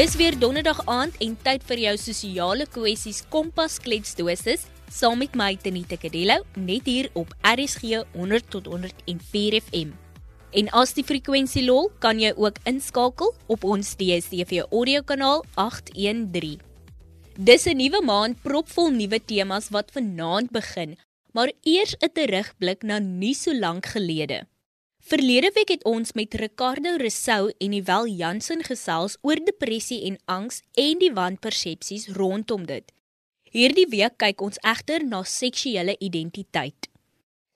Dis weer donderdag aand en tyd vir jou sosiale kwessies Kompas kletsdosis saam met my Tenita Kadello net hier op RSG 100 tot 104 FM. En as die frekwensie lol, kan jy ook inskakel op ons DSTV audio kanaal 813. Dis 'n nuwe maand propvol nuwe temas wat vanaand begin, maar eers 'n terugblik na nie so lank gelede. Verlede week het ons met Ricardo Rousseau en Iwel Jansen gesels oor depressie en angs en die wanpersepsies rondom dit. Hierdie week kyk ons egter na seksuele identiteit.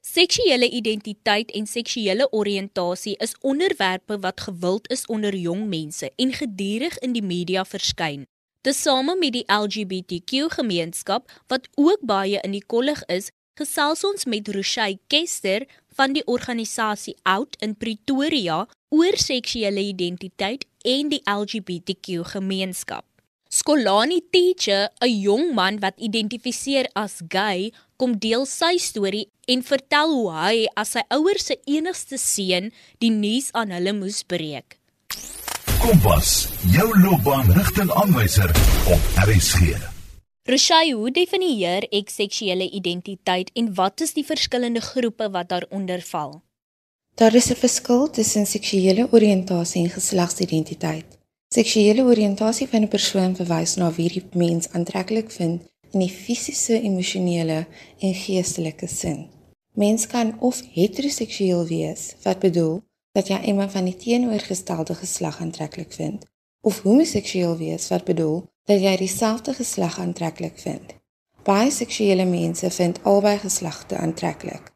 Seksuele identiteit en seksuele oriëntasie is onderwerpe wat gewild is onder jong mense en gedurig in die media verskyn. Tesame met die LGBTQ gemeenskap wat ook baie in die kollig is, gesels ons met Rochey Kester van die organisasie Out in Pretoria oor seksuele identiteit en die LGBTQ gemeenskap. Skolani Teacher, 'n jong man wat identifiseer as gay, kom deel sy storie en vertel hoe hy as sy ouers se enigste seun die nuus aan hulle moes breek. Kompas, jou loopbaanrigtingaanwyser op RSG. Roshai, hoe definieer ek seksuele identiteit en wat is die verskillende groepe wat daaronder val? Daar is 'n verskil tussen seksuele oriëntasie en geslagsidentiteit. Seksuele oriëntasie van 'n persoon verwys na wie die mens aantreklik vind in die fisiese, emosionele en geestelike sin. Mens kan of heteroseksueel wees, wat bedoel dat jy iemand van die teenoorgestelde geslag aantreklik vind, of homoseksueel wees, wat bedoel dat jy dieselfde geslag aantreklik vind. Baie seksuele mense vind albei geslagte aantreklik.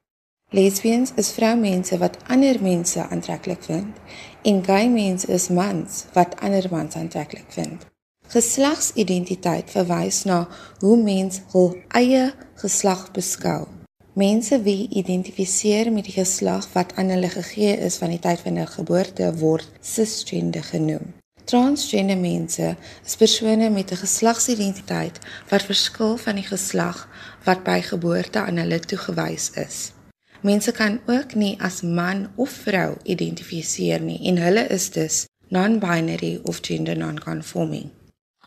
Lesbians is vroumense wat ander mense aantreklik vind en gay mense is mans wat ander mans aantreklik vind. Geslagsidentiteit verwys na hoe mens hul eie geslag beskou. Mense wie identifiseer met die geslag wat aan hulle gegee is van die tyd van hulle geboorte word cisgender genoem. Transgender mense is persone met 'n geslagsidentiteit wat verskil van die geslag wat by geboorte aan hulle toegewys is. Mense kan ook nie as man of vrou identifiseer nie en hulle is dus non-binary of gender non-conforming.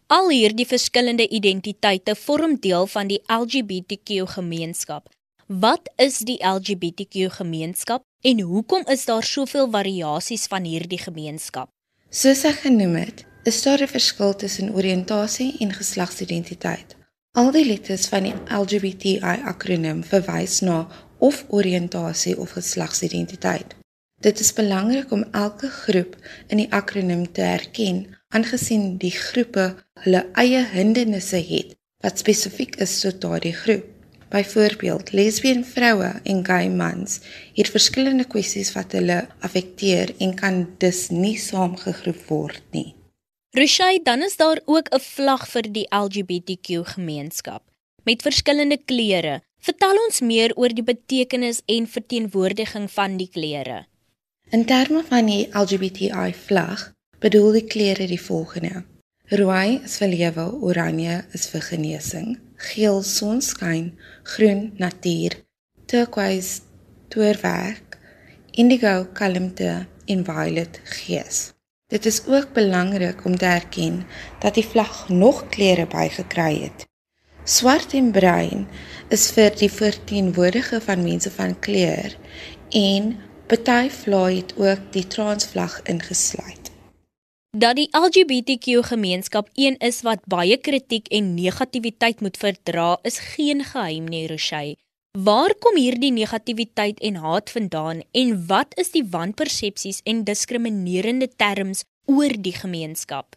Al hierdie verskillende identiteite vorm deel van die LGBTQ gemeenskap. Wat is die LGBTQ gemeenskap en hoekom is daar soveel variasies van hierdie gemeenskap? Soos ek genoem het, is daar 'n verskil tussen oriëntasie en geslagsidentiteit. Al die letters van die LGBTI akroniem verwys na of oriëntasie of geslagsidentiteit. Dit is belangrik om elke groep in die akroniem te erken, aangesien die groepe hulle eie hindernisse het wat spesifiek is tot daardie groep. Byvoorbeeld, lesbien vroue en gay mans het verskillende kwessies wat hulle affekteer en kan dus nie saamgegroep word nie. Roshai, dan is daar ook 'n vlag vir die LGBTQ gemeenskap met verskillende kleure Vertel ons meer oor die betekenis en verteenwoordiging van die kleure. In terme van die LGBTI vlag, bedoel die kleure die volgende: rooi is vir lewe, oranje is vir genesing, geel sonskyn, groen natuur, turquoise toerwerk, indigo kalmte en violet gees. Dit is ook belangrik om te erken dat die vlag nog kleure bygekry het. Swart en bruin is vir die verteenwoordige van mense van kleur en party vlaai het ook die transvlag ingesluit. Dat die LGBTQ gemeenskap een is wat baie kritiek en negativiteit moet verdra, is geen geheim nie, Rochey. Waar kom hierdie negativiteit en haat vandaan en wat is die wanpersepsies en diskriminerende terms oor die gemeenskap?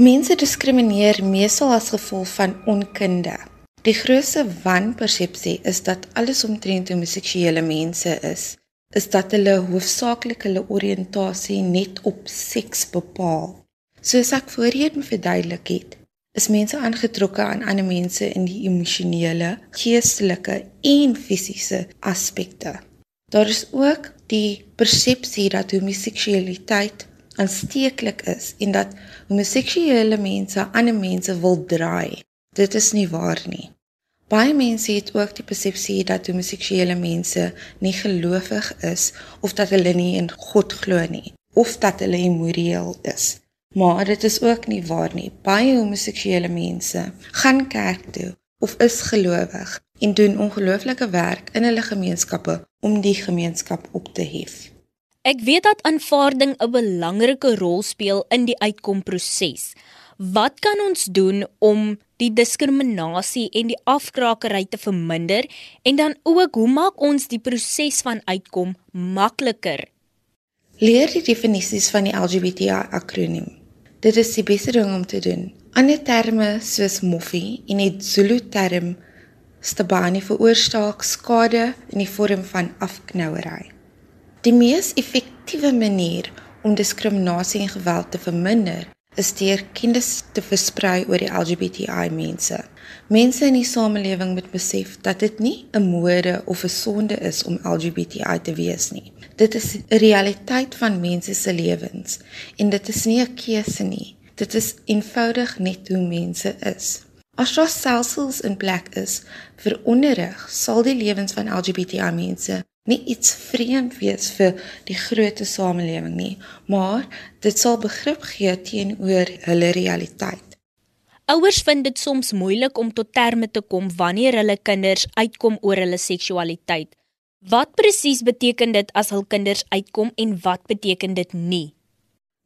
Mense diskrimineer meestal as gevolg van onkunde. Die grootste wanpersepsie is dat alles omtrent homoseksuele mense is, is dat hulle hoofsaaklik hulle oriëntasie net op seks bepaal. Soos ek voorheen verduidelik het, is mense aangetrokke aan ander mense in die emosionele, geestelike en fisiese aspekte. Daar is ook die persepsie dat homoseksualiteit aansteeklik is en dat homoseksuele mense ander mense wil draai. Dit is nie waar nie. Baie mense het ook die persepsie dat homoseksuele mense nie gelowig is of dat hulle nie in God glo nie of dat hulle immoreel is. Maar dit is ook nie waar nie. Baie homoseksuele mense gaan kerk toe of is gelowig en doen ongelooflike werk in hulle gemeenskappe om die gemeenskap op te hef. Ek weet dat aanvaarding 'n belangrike rol speel in die uitkomproses. Wat kan ons doen om die diskriminasie en die afkrakery te verminder en dan ook hoe maak ons die proses van uitkom makliker? Leer die definisies van die LGBTI akroniem. Dit is die beste ding om te doen. Ander terme soos moffie en die Zulu term stabani veroorsaak skade in die vorm van afknouery. Die mees effektiewe manier om diskriminasie en geweld te verminder is deur kennis te versprei oor die LGBTI mense. Mense in die samelewing moet besef dat dit nie 'n mode of 'n sonde is om LGBTI te wees nie. Dit is 'n realiteit van mense se lewens en dit is nie 'n keuse nie. Dit is eenvoudig net hoe mense is. As daar stelsels in plek is vir onderrig, sal die lewens van LGBTI mense nie iets vreemd wees vir die groot samelewing nie, maar dit sal begrip gee teenoor hulle realiteit. Ouers vind dit soms moeilik om tot terme te kom wanneer hulle kinders uitkom oor hulle seksualiteit. Wat presies beteken dit as hul kinders uitkom en wat beteken dit nie?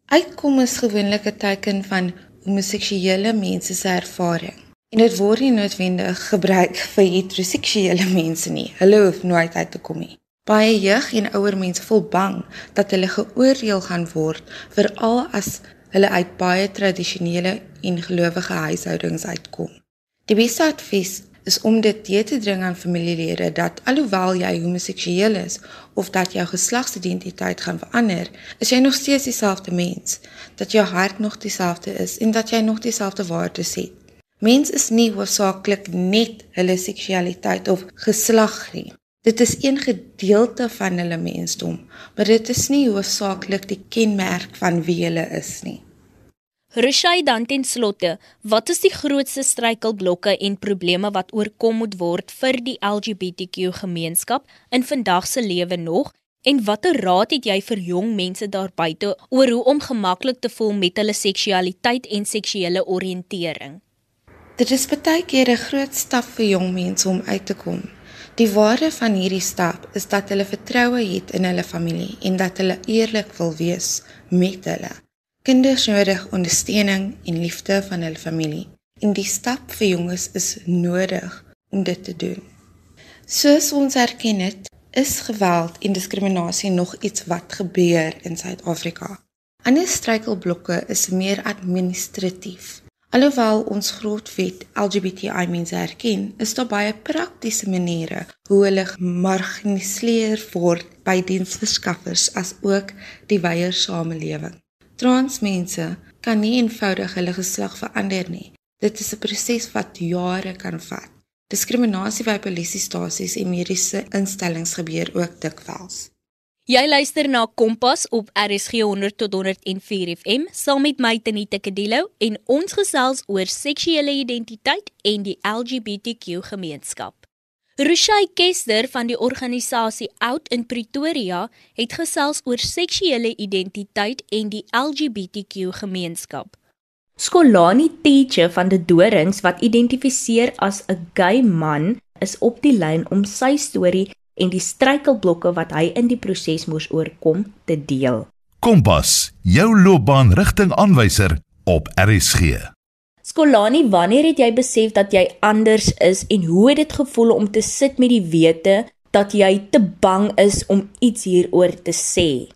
Uitkom is gewoonlik 'n teken van homoseksuele mense se ervaring. En dit word nie noodwendig gebruik vir heteroseksuele mense nie. Hulle hoef nooit uit te kom nie. Baie jeug en ouer mense voel bang dat hulle geoordeel gaan word veral as hulle uit baie tradisionele en gelowige huishoudings uitkom. Die beste advies is om dit te te dring aan familielede dat alhoewel jy homoseksueel is of dat jou geslagsidentiteit gaan verander, is jy nog steeds dieselfde mens, dat jou hart nog dieselfde is en dat jy nog dieselfde waardes het. Mens is nie hoofsaaklik net hulle seksualiteit of geslag nie. Dit is een gedeelte van hulle mensdom, maar dit is nie hoofsaaklik die kenmerk van wie hulle is nie. Rushay dan ten slotte, wat is die grootste struikelblokke en probleme wat oorkom moet word vir die LGBTQ gemeenskap in vandag se lewe nog en watter raad het jy vir jong mense daar buite oor hoe om gemaklik te voel met hulle seksualiteit en seksuele oriëntering? Dit is baie keer 'n groot stap vir jong mense om uit te kom. Die waarde van hierdie stap is dat hulle vertroue het in hulle familie en dat hulle eerlik wil wees met hulle. Kinders nodig ondersteuning en liefde van hulle familie en die stap vir jonges is nodig om dit te doen. Soos ons erken het, is geweld en diskriminasie nog iets wat gebeur in Suid-Afrika. Ander struikelblokke is meer administratief. Alhoewel ons grondwet LGBTI mense erken, is daar baie praktiese maniere hoe hulle gemarginaliseer word by diensverskaffers as ook die wye samelewing. Trans mense kan nie eenvoudig hulle geslag verander nie. Dit is 'n proses wat jare kan vat. Diskriminasie by polisiestasies en mediese instellings gebeur ook dikwels. Jy luister na Kompas op RSG 100 tot 104 FM saam met my Tenita Kadilo en ons gesels oor seksuele identiteit en die LGBTQ gemeenskap. Rushay Kester van die organisasie Out in Pretoria het gesels oor seksuele identiteit en die LGBTQ gemeenskap. Skolani Teacher van die Dorings wat identifiseer as 'n gay man is op die lyn om sy storie en die struikelblokke wat hy in die proses moes oorkom te deel. Kompas, jou loopbaanrigtingaanwyser op RSG. Skolani, wanneer het jy besef dat jy anders is en hoe het dit gevoel om te sit met die wete dat jy te bang is om iets hieroor te sê?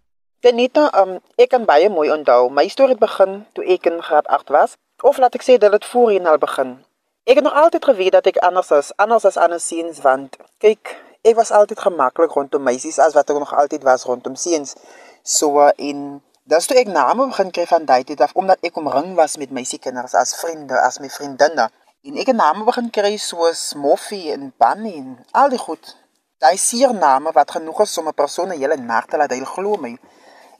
Benita, um, ek kan baie mooi onthou. My storie begin toe ek in graad 8 was, of laat ek sê dat dit voorheen al begin. Ek het nog altyd geweet dat ek anders is, anders as ander seuns want kyk, ek was altyd gemaklik rondom meisies as wat ek nog altyd was rondom seuns. So uh, in dis toe ek name begin kry van daai tyd af omdat ek omring was met meisiekinders as vriende, as my vriendinne. En ek het name begin kry soos Moffie en Bunny en al die goed. Daai seer name wat genoeg is om 'n persoon 'n hele nag te laat hy glo my.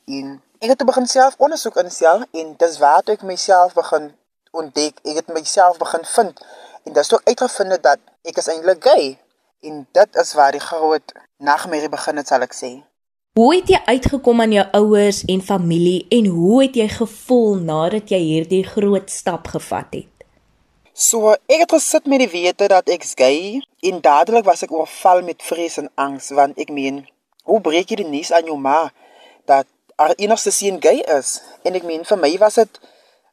En ek het begin self ondersoek in self en dis waar ek myself begin ontdek. Ek het myself begin vind en dis toe uitgevind dat ek is eintlik gay. En dit is waar die groot nagmerrie begin het, sal ek sê. Hoe het jy uitgekom aan jou ouers en familie en hoe het jy gevoel nadat jy hierdie groot stap gevat het? So, ek het gesit met die wete dat ek gay en dadelik was ek oorval met vrees en angs want ek meen, hoe breek jy die nuus aan jou ma dat haar enigste seun gay is? En ek meen vir my was dit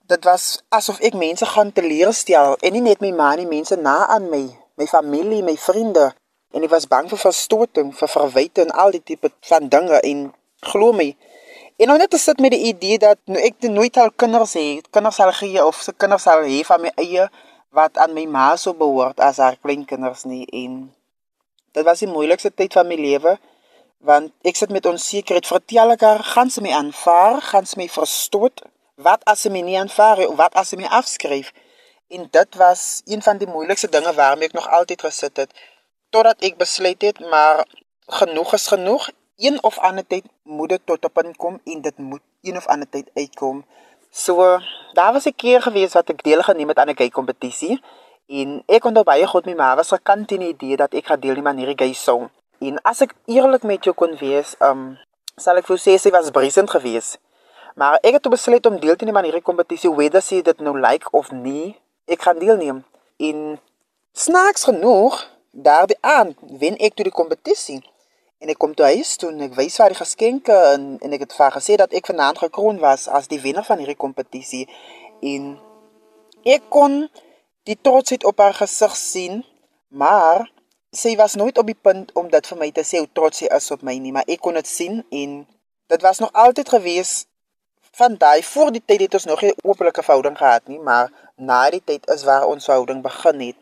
dit was asof ek mense gaan teleurstel en nie net my ma nie, mense na aan my, my familie, my vriende en ek was bang vir verstoting, vir verwyte en al die tipe van dinge en glo my. En nou net sit met die idee dat nou ek nooit al kinders hê, kinders sal gee of se kinders sal hê van my eie wat aan my ma so behoort as haar kleinkinders nie en dit was die moeilikste tyd van my lewe want ek sit met onsekerheid vertel ek haar gaan sy my aanvaar gaan sy my verstoot? Wat as sy my nie aanvaar of wat as sy my afskryf? En dit was een van die moeilikste dinge waarmee ek nog altyd gesit het totdat ek besluit het maar genoeg is genoeg een of ander tyd moet dit tot op 'n kom en dit moet een of ander tyd uitkom. So daar was 'n keer gewees wat ek deel geneem het aan 'n gay kompetisie en ek kon baie goed my was gekant in die idee dat ek gaan deelneem aan hierdie gay song. En as ek eerlik met jou kon wees, um sal ek vir was brisend geweest. Maar ek het besluit om deel te neem aan hierdie kompetisie, whether sy dit nou like of nie, ek gaan deelneem. En snaaks genoeg daardie aand wen ek toe die kompetisie. En ek kom toe huis toe en ek wys vir die geskenke en en ek het vir gesê dat ek vanaand gekroon was as die wenner van hierdie kompetisie en ek kon die trotsheid op haar gesig sien, maar sy was nooit op die punt om dit vir my te sê hoe trots sy is op my nie, maar ek kon dit sien en dit was nog altyd gewees van daai voor die tyd het ons nog 'n openlike verhouding gehad nie, maar na die tyd is waar ons verhouding begin het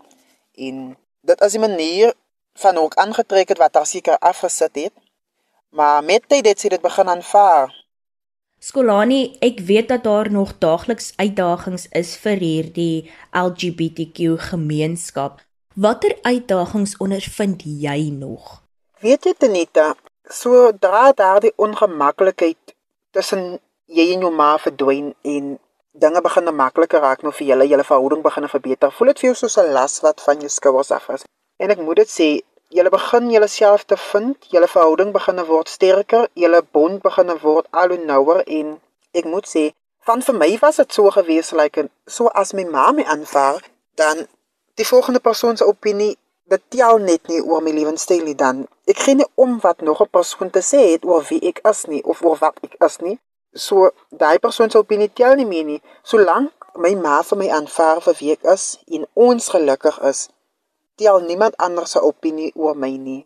en dit is 'n manier van ook aangetrek het wat haar seker afgesit het. Maar met tyd het sy dit begin aanvaar. Skolani, ek weet dat daar nog daagliks uitdagings is vir hierdie LGBTQ gemeenskap. Watter uitdagings ondervind jy nog? Weet jy Tenita, sodra daardie ongemaklikheid tussen jy en jou ma verdwyn en dinge begin makliker raak nou vir julle, julle verhouding begin verbeter. Voel dit vir jou soos 'n las wat van jou skouers af is? En ek moet dit sê, julle begin julleself te vind, julle verhouding begin word sterker, julle bond begin word al hoe nouer en ek moet sê, van vir my was dit so gewees like so as my ma my aanvaar, dan die volgende persoon se opinie dit tel net nie oor my lewenstyl nie dan. Ek gee nie om wat nog 'n persoon te sê het oor wie ek is nie of oor wat ek is nie. So daai persoon se opinie tel nie meer nie. Solank my ma vir my aanvaar vir wie ek is en ons gelukkig is, tel niemand anders se opinie oor my nie.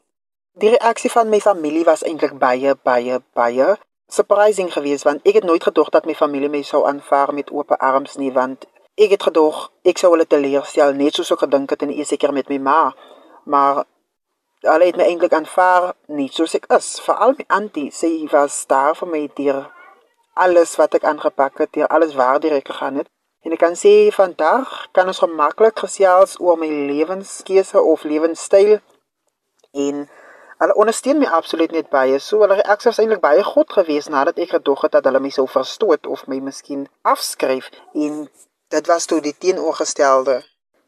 Die reaksie van my familie was eintlik baie baie baie surprising geweest want ek het nooit gedog dat my familie my sou aanvaar met oop arms nie want ek het gedog ek sou hulle teleurstel net soos ek gedink het en eers seker met my ma. Maar hulle het my eintlik aanvaar nie soos ek is. Veral my auntie, sy was daar vir my deur alles wat ek aangepak het, deur alles waar direk gegaan het. En ek kan sê vandag kan ons gemaklik gesels oor my lewenskeuse of lewenstyl en hulle ondersteun my absoluut net baie. So hulle reaksie was eintlik baie goed geweest nadat ek gedog het dat hulle my sou verstoot of my miskien afskryf en dit was toe die teenoorgestelde.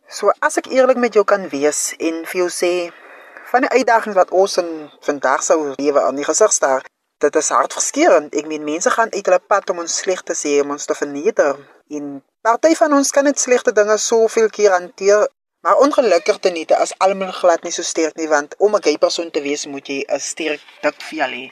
So as ek eerlik met jou kan wees en vir jou sê van die uitdagings wat ons in vandag sou lewe aan die gesig staar, dit is hartverskeurende. Ek meen mense gaan uit hulle pad om ons sleg te sê, om ons te verneder en party van ons kan net slegte dinge soveel keer hanteer. Maar ongelukkig te nie, as almal glad nie so sterk nie, want om 'n gay persoon te wees moet jy 'n sterk dik vel hê.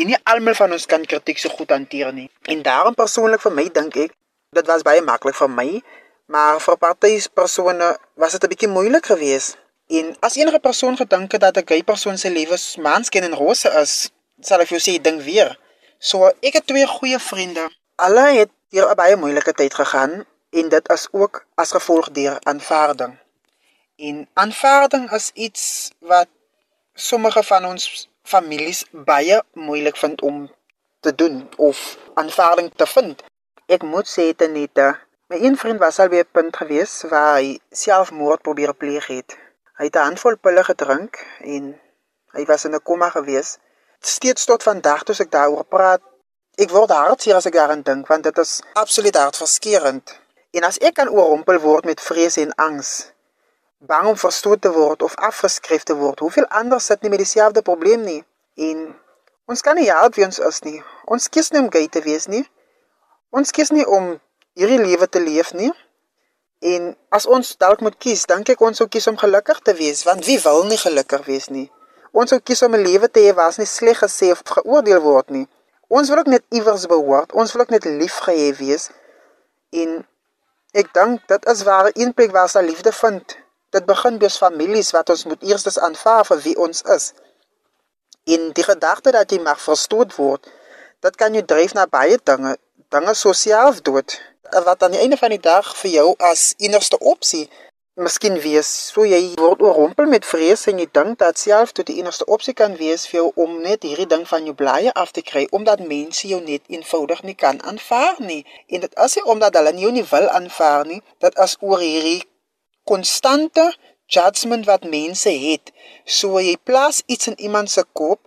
En nie almal van ons kan kritiek so goed hanteer nie. En daarom persoonlik vir my dink ek, dit was baie maklik vir my, maar vir party persone was dit 'n bietjie moeilik geweest. En as enige persoon gedink het dat 'n gay persoon se lewe maansken en rose is, sal ek vir jou sê ding weer. So ek het twee goeie vriende. Hulle het deur 'n baie moeilike tyd gegaan en dit is ook as gevolg deur aanvaarding. En aanvaarding is iets wat sommige van ons families baie moeilik vind om te doen of aanvaarding te vind. Ek moet sê dit net my een vriend was al by 'n punt gewees waar hy selfmoord probeer pleeg het. Hy het 'n handvol pille gedrink en hy was in 'n koma gewees steeds tot vandag toe ek daaroor praat, ek word hartseer as ek daaraan dink want dit is absoluut hartverskeurende. En as ek kan oorrompel word met vrees en angs, bang om verstoot te word of afgeskryf te word, hoeveel anders sit nie met dieselfde probleem nie? En Ons kan nie help wie ons is nie. Ons kies nie om gay te wees nie. Ons kies nie om hierdie lewe te leef nie. En as ons dalk moet kies, dink ek ons sou kies om gelukkig te wees, want wie wil nie gelukkig wees nie? Ons sou kies om 'n lewe te hê ons nie sleg gesê of geoordeel word nie. Ons wil ook net iewers behoort. Ons wil ook net liefgehê wees. En ek dink dit is waar 'n plek waar ons liefde vind. Dit begin by ons families wat ons moet eers aanvaar vir wie ons is. En die gedagte dat jy mag verstoot word, dit kan jou dryf na baie dinge, dinge so selfdood wat aan die einde van die dag vir jou as enigste opsie miskien wees. So jy word oorrompel met vrees en jy dink dat self tot die enigste opsie kan wees vir jou om net hierdie ding van jou blye af te kry omdat mense jou net eenvoudig nie kan aanvaar nie. En dit is nie omdat hulle jou nie wil aanvaar nie, dit is oor hierdie konstante judgement wat mense het. So jy plaas iets in iemand se kop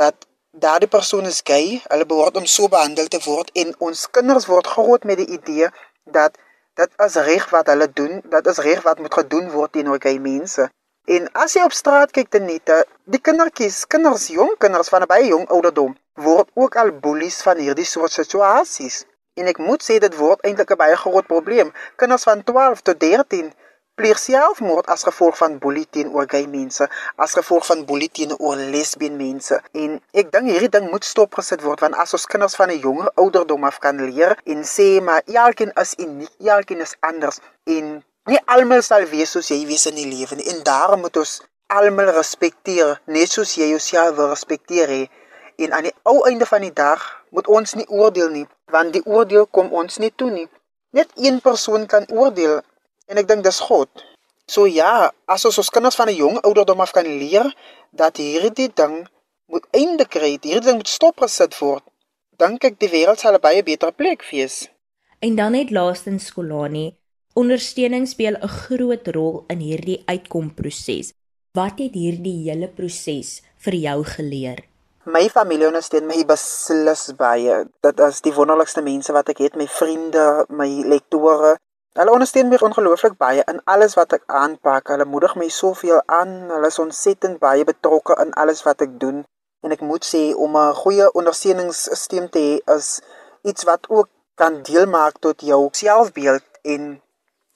dat daardie persoon is gay, hulle behoort om so behandel te word en ons kinders word groot met die idee dat dit is reg wat hulle doen, dit is reg wat moet gedoen word teenoor gay mense. En as jy op straat kyk te nette, die kindertjies, kinders, jong kinders van 'n baie jong ouderdom word ook al boelies van hierdie soort situasies. En ek moet sê dit word eintlik 'n baie groot probleem. Kinders van 12 tot 13 pleeg selfmoord as gevolg van boelie teenoor gay mense, as gevolg van boelie teenoor lesbien mense. En ek dink hierdie ding moet stopgesit word want as ons kinders van 'n jonger ouderdom af kan leer en sê maar elkeen is uniek, elkeen is anders en nie almal sal wees soos jy wees in die lewe nie. En daarom moet ons almal respekteer, net soos jy jouself wil respekteer hê. En aan die ou einde van die dag moet ons nie oordeel nie, want die oordeel kom ons nie toe nie. Net een persoon kan oordeel En ek dink dis God. So ja, as ons ons kinders van 'n jong ouderdom af kan leer dat hierdie ding moet einde kry, hierdie ding moet stopgesit word, dink ek die wêreld sal 'n baie beter plek wees. En dan net laastens Skolani, ondersteuning speel 'n groot rol in hierdie uitkomproses. Wat het hierdie hele proses vir jou geleer? My familie ondersteun my beslis baie. Dit is die wonderlikste mense wat ek het, my vriende, my lektore, Hulle ondersteun my ongelooflik baie in alles wat ek aanpak. Hulle moedig my soveel aan. Hulle is ontsettend baie betrokke in alles wat ek doen. En ek moet sê om 'n goeie ondersteuningssisteem te hê is iets wat ook kan deel maak tot jou selfbeeld en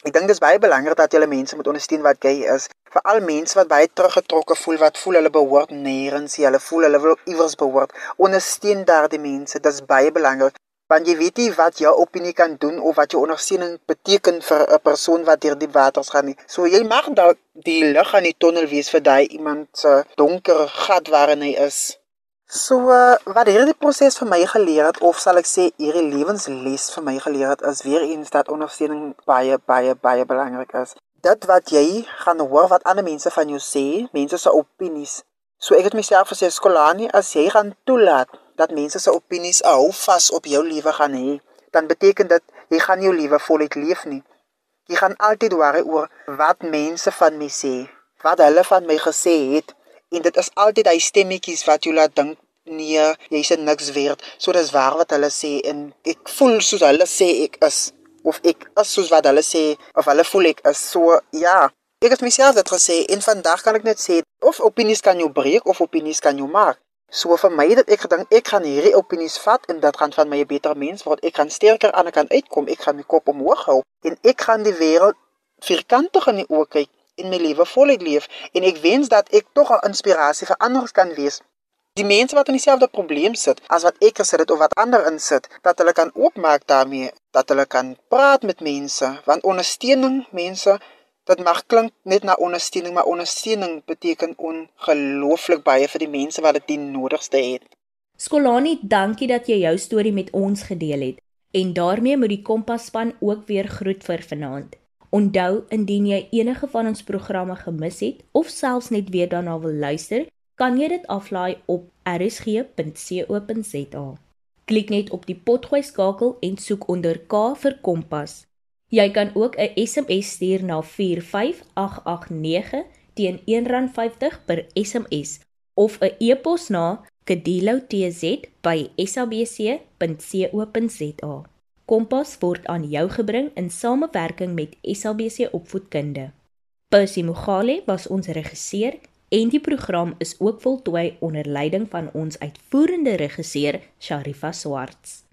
ek dink dit is baie belangrik dat jy mense moet ondersteun wat gay is. Veral mense wat baie teruggetrokke voel, wat voel hulle behoort nêrens, hulle voel hulle wil iewers behoort. Ondersteun daardie mense. Dit is baie belangrik want jy weet nie wat jou opinie kan doen of wat jou ondersteuning beteken vir 'n persoon wat deur die waters gaan nie. So jy mag dalk die lig aan die tonnel wees vir daai iemand se donker gat waarin hy is. So uh, wat hierdie proses vir my geleer het of sal ek sê hierdie lewensles vir my geleer het is weer eens dat ondersteuning baie baie baie belangrik is. Dit wat jy gaan hoor wat ander mense van jou sê, mense se opinies. So ek het myself gesê skolani as jy gaan toelaat dat mense se opinies hou vas op jou lewe gaan hê, dan beteken dit jy gaan jou lewe voluit leef nie. Jy gaan altyd worry oor wat mense van my sê, wat hulle van my gesê het en dit is altyd hy stemmetjies wat jou laat dink nee, jy's niks werd. So dis waar wat hulle sê en ek voel soos hulle sê ek is of ek is soos wat hulle sê of hulle voel ek is. So ja, ek het myself dit gesê en vandag kan ek net sê of opinies kan jou breek of opinies kan jou maak. So vir my het ek gedink ek gaan hierdie opinies vat en dit gaan van my 'n beter mens word. Ek gaan sterker aan kan uitkom. Ek gaan my kop omhoog hou en ek gaan die wêreld vierkantig in die oë kyk en my lewe voluit leef en ek wens dat ek tog 'n inspirasie vir ander kan wees. Die mense wat in dieselfde probleem sit as wat ek gesit het of wat ander insit, dat hulle kan oopmaak daarmee, dat hulle kan praat met mense, want ondersteuning mense Dit mag klink net na ondersteuning, maar ondersteuning beteken ongelooflik baie vir die mense wat dit die nodigste het. Skolani, dankie dat jy jou storie met ons gedeel het. En daarmee moet die Kompas-span ook weer groet vir vanaand. Onthou, indien jy enige van ons programme gemis het of selfs net weer daarna wil luister, kan jy dit aflaai op rsg.co.za. Klik net op die potgooi skakel en soek onder K vir Kompas. Jy kan ook 'n SMS stuur na 45889 teen R1.50 per SMS of 'n e-pos na kedilotz@sabc.co.za. Kompas word aan jou gebring in samewerking met SABC Opvoedkunde. Percy Mogale was ons regisseur en die program is ook voltooi onder leiding van ons uitvoerende regisseur Sharifa Swarts.